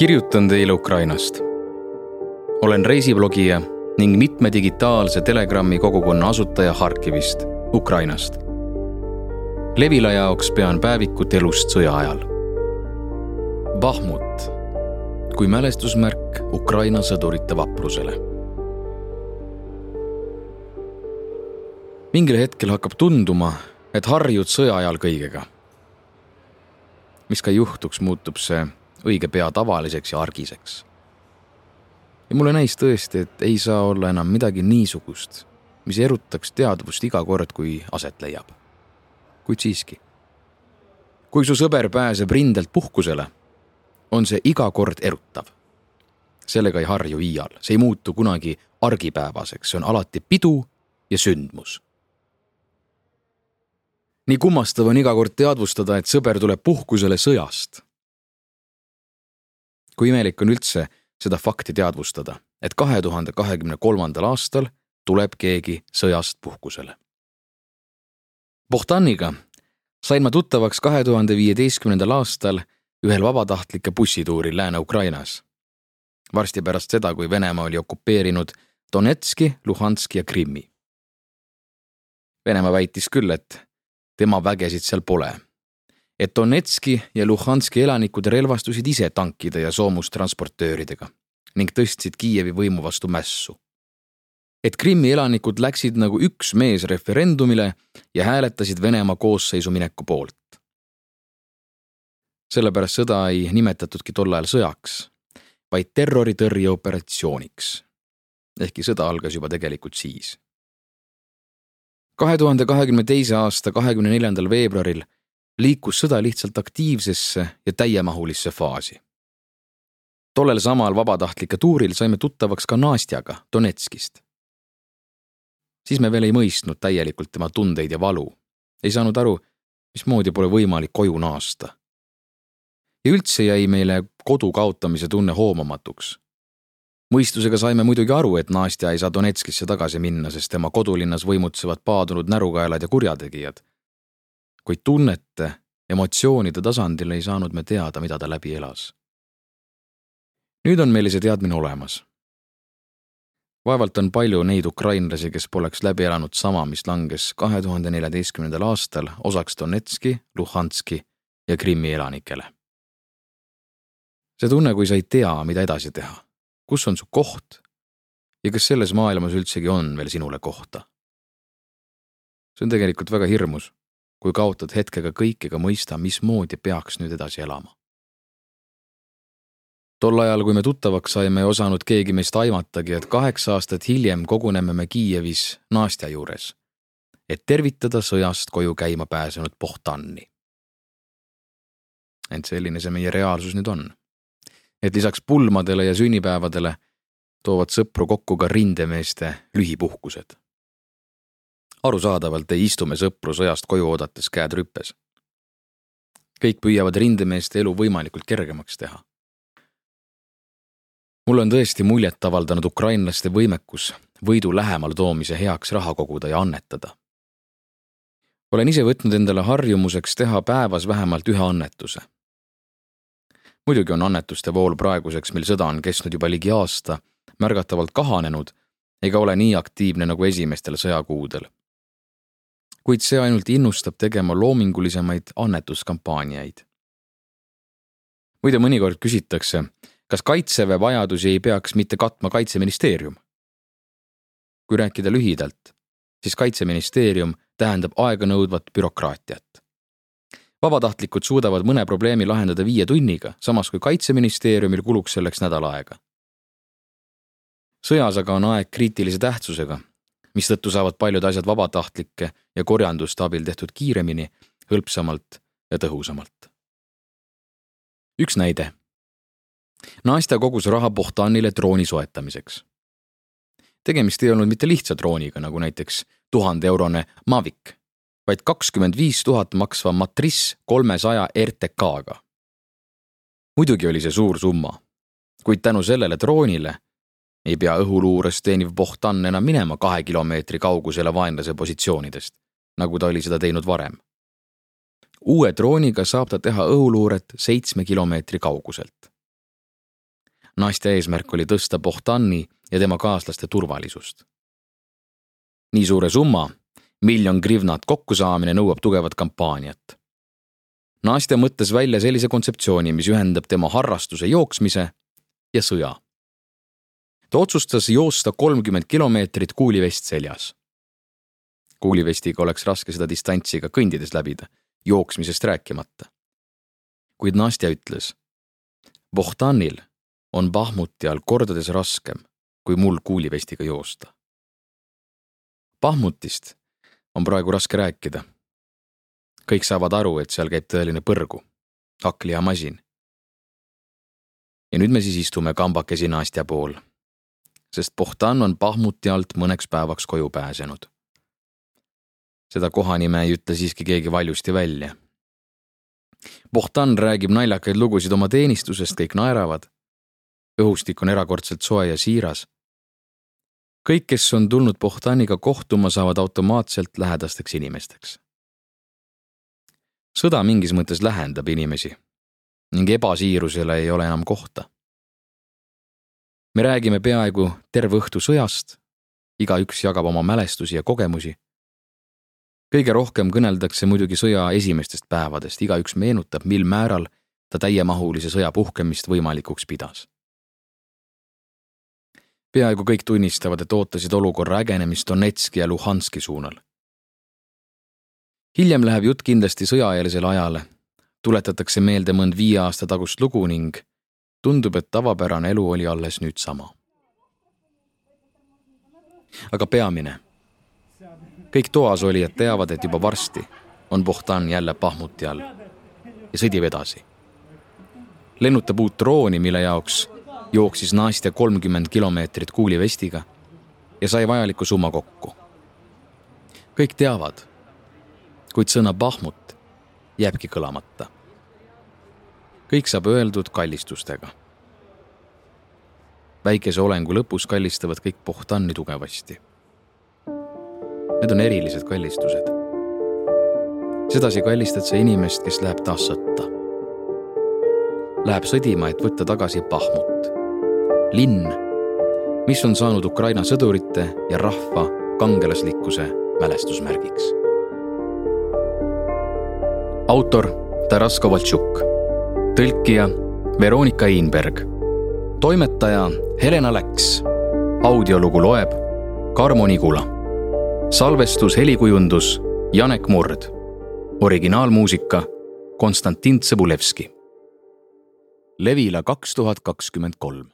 kirjutan teile Ukrainast. olen reisiblogija ning mitme digitaalse Telegrami kogukonna asutaja Harkivist, Ukrainast. Levila jaoks pean päevikut elust sõja ajal. Bahmut kui mälestusmärk Ukraina sõdurite vaprusele. mingil hetkel hakkab tunduma, et harjud sõja ajal kõigega. mis ka juhtuks, muutub see õige pea tavaliseks ja argiseks. ja mulle näis tõesti, et ei saa olla enam midagi niisugust, mis erutaks teadvust iga kord, kui aset leiab. kuid siiski. kui su sõber pääseb rindelt puhkusele, on see iga kord erutav. sellega ei harju iial, see ei muutu kunagi argipäevaseks, see on alati pidu ja sündmus nii kummastav on iga kord teadvustada, et sõber tuleb puhkusele sõjast kui imelik on üldse seda fakti teadvustada, et kahe tuhande kahekümne kolmandal aastal tuleb keegi sõjast puhkusele. Bohtaniga sain ma tuttavaks kahe tuhande viieteistkümnendal aastal ühel vabatahtlike bussituuril Lääne-Ukrainas. varsti pärast seda, kui Venemaa oli okupeerinud Donetski, Luhanski ja Krimmi. Venemaa väitis küll, et tema vägesid seal pole et Donetski ja Luhanski elanikud relvastusid ise tankide ja soomustransportööridega ning tõstsid Kiievi võimu vastu mässu. et Krimmi elanikud läksid nagu üks mees referendumile ja hääletasid Venemaa koosseisu mineku poolt. sellepärast sõda ei nimetatudki tol ajal sõjaks, vaid terroritõrjeoperatsiooniks. ehkki sõda algas juba tegelikult siis. kahe tuhande kahekümne teise aasta kahekümne neljandal veebruaril liikus sõda lihtsalt aktiivsesse ja täiemahulisse faasi. tollel samal vabatahtlike tuuril saime tuttavaks ka Nastjaga Donetskist. siis me veel ei mõistnud täielikult tema tundeid ja valu, ei saanud aru, mismoodi pole võimalik koju naasta. ja üldse jäi meile kodu kaotamise tunne hoomamatuks mõistusega saime muidugi aru, et Nastja ei saa Donetskisse tagasi minna, sest tema kodulinnas võimutsevad paadunud närukaelad ja kurjategijad kuid tunnete, emotsioonide tasandil ei saanud me teada, mida ta läbi elas. nüüd on meil see teadmine olemas. vaevalt on palju neid ukrainlasi, kes poleks läbi elanud sama, mis langes kahe tuhande neljateistkümnendal aastal osaks Donetski, Luhanski ja Krimmi elanikele. see tunne, kui sa ei tea, mida edasi teha, kus on su koht ja kas selles maailmas üldsegi on veel sinule kohta. see on tegelikult väga hirmus kui kaotad hetkega kõik ega mõista, mismoodi peaks nüüd edasi elama. tol ajal, kui me tuttavaks saime, ei osanud keegi meist aimatagi, et kaheksa aastat hiljem koguneme me Kiievis Nastja juures, et tervitada sõjast koju käima pääsenud Pohtanni. ent selline see meie reaalsus nüüd on. et lisaks pulmadele ja sünnipäevadele toovad sõpru kokku ka rindemeeste lühipuhkused arusaadavalt ei istu me sõpru sõjast koju oodates käed rüppes. kõik püüavad rindemeeste elu võimalikult kergemaks teha. mulle on tõesti muljet avaldanud ukrainlaste võimekus võidu lähemale toomise heaks raha koguda ja annetada. olen ise võtnud endale harjumuseks teha päevas vähemalt ühe annetuse. muidugi on annetuste vool praeguseks, mil sõda on kestnud juba ligi aasta, märgatavalt kahanenud ega ole nii aktiivne nagu esimestel sõjakuudel kuid see ainult innustab tegema loomingulisemaid annetuskampaaniaid. muide, mõnikord küsitakse, kas kaitseväe vajadusi ei peaks mitte katma kaitseministeerium? kui rääkida lühidalt, siis kaitseministeerium tähendab aeganõudvat bürokraatiat. vabatahtlikud suudavad mõne probleemi lahendada viie tunniga, samas kui kaitseministeeriumil kuluks selleks nädal aega. sõjas aga on aeg kriitilise tähtsusega mistõttu saavad paljud asjad vabatahtlike ja korjanduste abil tehtud kiiremini, hõlpsamalt ja tõhusamalt. üks näide. Nastja kogus raha Pohtanile drooni soetamiseks. tegemist ei olnud mitte lihtsa drooniga, nagu näiteks tuhande eurone Mavic, vaid kakskümmend viis tuhat maksva Matrice kolmesaja RTK-ga. muidugi oli see suur summa, kuid tänu sellele droonile ei pea õhuluures teeniv Pohtan enam minema kahe kilomeetri kaugusele vaenlase positsioonidest, nagu ta oli seda teinud varem. uue drooniga saab ta teha õhuluuret seitsme kilomeetri kauguselt. Nastja eesmärk oli tõsta Bohtani ja tema kaaslaste turvalisust. nii suure summa, miljon grivnat kokkusaamine nõuab tugevat kampaaniat. Nastja mõtles välja sellise kontseptsiooni, mis ühendab tema harrastuse jooksmise ja sõja. Ta otsustas joosta kolmkümmend kilomeetrit kuulivest seljas. kuulivestiga oleks raske seda distantsi ka kõndides läbida, jooksmisest rääkimata. kuid Nastja ütles, Bohtanil on Bahmuti all kordades raskem kui mul kuulivestiga joosta. Bahmutist on praegu raske rääkida. kõik saavad aru, et seal käib tõeline põrgu, hakklihamasin. ja nüüd me siis istume kambakesi Nastja pool, sest Pohtan on Bahmuti alt mõneks päevaks koju pääsenud. seda kohanime ei ütle siiski keegi valjusti välja. Pohtan räägib naljakaid lugusid oma teenistusest, kõik naeravad õhustik on erakordselt soe ja siiras. kõik, kes on tulnud Pohtaniga kohtuma, saavad automaatselt lähedasteks inimesteks. sõda mingis mõttes lähendab inimesi ning ebasiirusele ei ole enam kohta. Me räägime peaaegu terve õhtu sõjast, igaüks jagab oma mälestusi ja kogemusi. kõige rohkem kõneldakse muidugi sõja esimestest päevadest, igaüks meenutab, mil määral ta täiemahulise sõja puhkemist võimalikuks pidas peaaegu kõik tunnistavad, et ootasid olukorra ägenemist Donetski ja Luhanski suunal. hiljem läheb jutt kindlasti sõjaeelsele ajale, tuletatakse meelde mõnd viie aasta tagust lugu ning tundub, et tavapärane elu oli alles nüüd sama. aga peamine, kõik toas olijad teavad, et juba varsti on Pohtan jälle Pahmuti all ja sõdib edasi. lennutab uut drooni, mille jaoks jooksis Nastja kolmkümmend kilomeetrit kuulivestiga ja sai vajaliku summa kokku. kõik teavad, kuid sõna Bahmut jääbki kõlamata. Kõik saab öeldud kallistustega. väikese olengu lõpus kallistavad kõik Pohtanni tugevasti. Need on erilised kallistused. sedasi kallistad sa inimest, kes läheb taas sõtta. Läheb sõdima, et võtta tagasi Bahmut linn, mis on saanud Ukraina sõdurite ja rahva kangelaslikkuse mälestusmärgiks. autor Taras Kovaltšuk, tõlkija Veronika Einberg, toimetaja Helena Läks, audiolugu loeb Karmo Nigula, salvestus, helikujundus Janek Murd, originaalmuusika Konstantin Tsõbulevski. Levila kaks tuhat kakskümmend kolm